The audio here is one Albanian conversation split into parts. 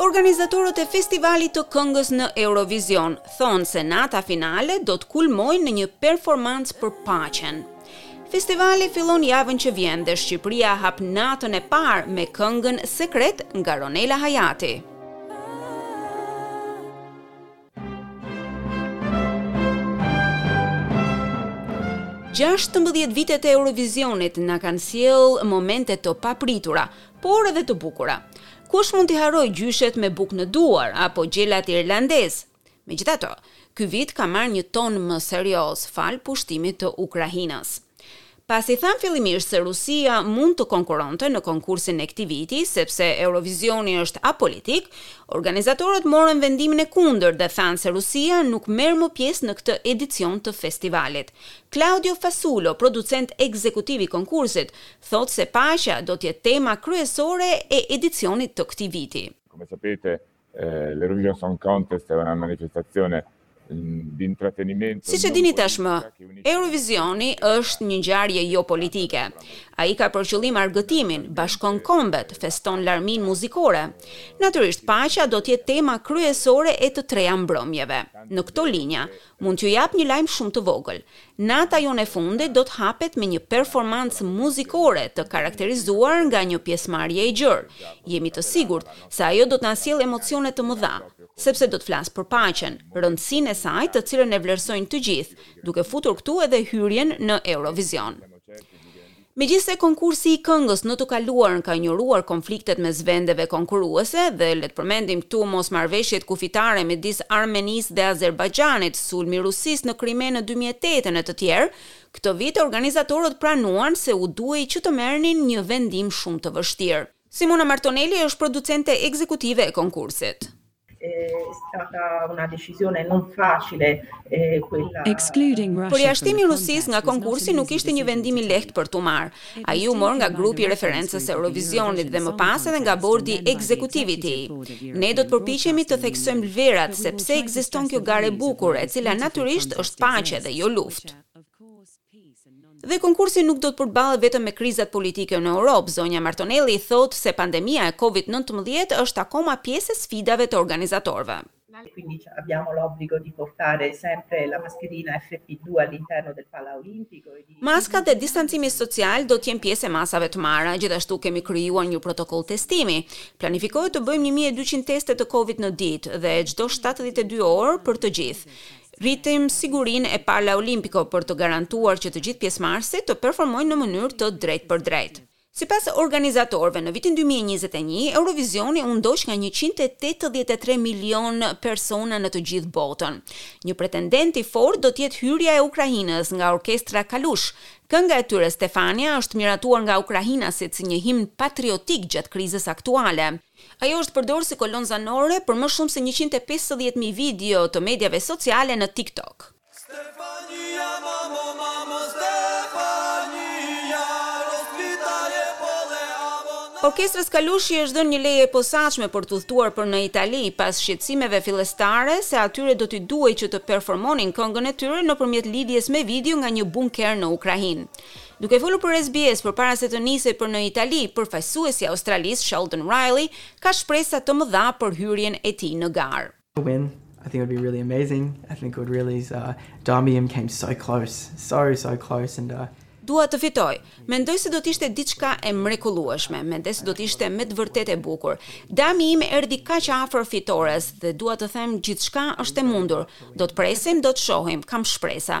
Organizatorët e Festivalit të Këngës në Eurovision thonë se nata finale do të kulmojë në një performancë për paqen. Festivali fillon javën që vjen dhe Shqipëria hap natën e parë me këngën Sekret nga Ronela Hajati. Gjashtëmbëdhjetë vitet e Eurovisionit na kanë sjellë momente të papritura, por edhe të bukura. Kush mund t'i harrojë gjyshet me bukë në duar apo gjelat irlandezë? Megjithatë, ky vit ka marrë një ton më serioz falë pushtimit të Ukrainës. Pasi thanë fillimisht se Rusia mund të konkuronte në konkursin e këtij viti, sepse Eurovizioni është apolitik, organizatorët morën vendimin e kundërt dhe thanë se Rusia nuk merr më pjesë në këtë edicion të festivalit. Claudio Fasulo, producent ekzekutiv i konkursit, thotë se paqja do të jetë tema kryesore e edicionit të këtij viti. Come sapete, Eh, l'Eurovision Song Contest è una manifestazione di intrattenimento. Siç e dini tashmë, Eurovisioni është një ngjarje jo politike. Ai ka për qëllim argëtimin, bashkon kombet, feston larminë muzikore. Natyrisht, paqja do të jetë tema kryesore e të treja mbrëmjeve. Në këto linja, Mund t'ju jap një lajm shumë të vogël. Nata jonë e fundit do të hapet me një performancë muzikore të karakterizuar nga një pjesëmarrje e gjerë. Jemi të sigurt se ajo do të na sjellë emocione të mëdha, sepse do të flasë për paqen, rëndësinë e saj të cilën e vlerësojnë të gjithë, duke futur këtu edhe hyrjen në Eurovision. Megjithëse konkursi i këngës në të kaluarën ka injoruar konfliktet mes vendeve konkurruese dhe le të përmendim këtu mosmarrëveshjet kufitare midis Armenisë dhe Azerbajxhanit, sulmi i Rusisë në Krime në dy mijë e tetë e të tjerë, këtë vit organizatorët pranuan se u duhej që të merrnin një vendim shumë të vështirë. Simona Martonelli është producente ekzekutive e konkursit. Përjashtimi i Rusisë nga konkursi nuk ishte një vendim i lehtë për t'u marrë. Ai u mor nga grupi i referencës së Eurovisionit dhe më pas edhe nga bordi ekzekutiv i tij. Ne do të përpiqemi të theksojmë vlerat se pse ekziston kjo garë e bukur, e cila natyrisht është paqe dhe jo luftë. Dhe konkursi nuk do të përballet vetëm me krizat politike në Europë. Zonja Martonelli thotë se pandemia e Covid nëntëmbëdhjetë është akoma pjesë e sfidave të organizatorëve. Maskat dhe distancimi social do të jenë pjesë e masave të marra. Gjithashtu kemi krijuar një protokoll testimi. Planifikohet të bëjmë një mijë e dyqind teste të Covid në ditë dhe çdo shtatëdhjetë e dy orë për të gjithë. Rritim sigurinë e Pala Olimpico për të garantuar që të gjithë pjesëmarrësit të performojnë në mënyrë të drejtpërdrejtë. Sipas organizatorëve, në vitin dy mijë e njëzet e një, Eurovisioni u ndoq nga njëqind e tetëdhjetë e tre milionë persona në të gjithë botën. Një pretendent i fortë do të jetë hyrja e Ukrainës nga orkestra Kalush. Kënga e tyre Stefania është miratuar nga ukrainasit si një himn patriotik gjatë krizës aktuale. Ajo është përdorë si kolonë zanore për më shumë se njëqind e pesëdhjetë mijë video të mediave sociale në TikTok. Orkestrës Kalush i është dhënë një leje e posaçme për të udhëtuar për në Itali, pas shqetësimeve fillestare se atyre do t'i duhej që të performonin këngën e tyre nëpërmjet lidhjes me video nga një bunker në Ukrainë. Duke folur për SBS përpara se të nisej për në Itali, përfaqësuesi i Australisë, Sheldon Riley, ka shpresa të mëdha për hyrjen e tij në garë. Dua të fitoj. Mendoj se do të ishte diçka e mrekullueshme. Mendoj se do të ishte me të vërtetë e bukur. Dami Im erdhi kaq afër fitores dhe dua të them gjithçka është e mundur. Do të presim, do të shohim, kam shpresa.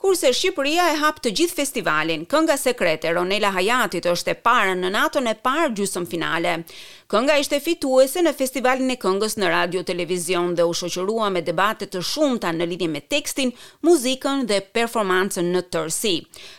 Kurse Shqipëria e hap të gjithë festivalin, kënga Sekret e Ronela Hajatit është e para në natën e parë gjysëmfinale. Kënga ishte fituese në Festivalin e Këngës në Radio Televizion dhe u shoqërua me debate të shumta në lidhje me tekstin, muzikën dhe performancën në tërësi.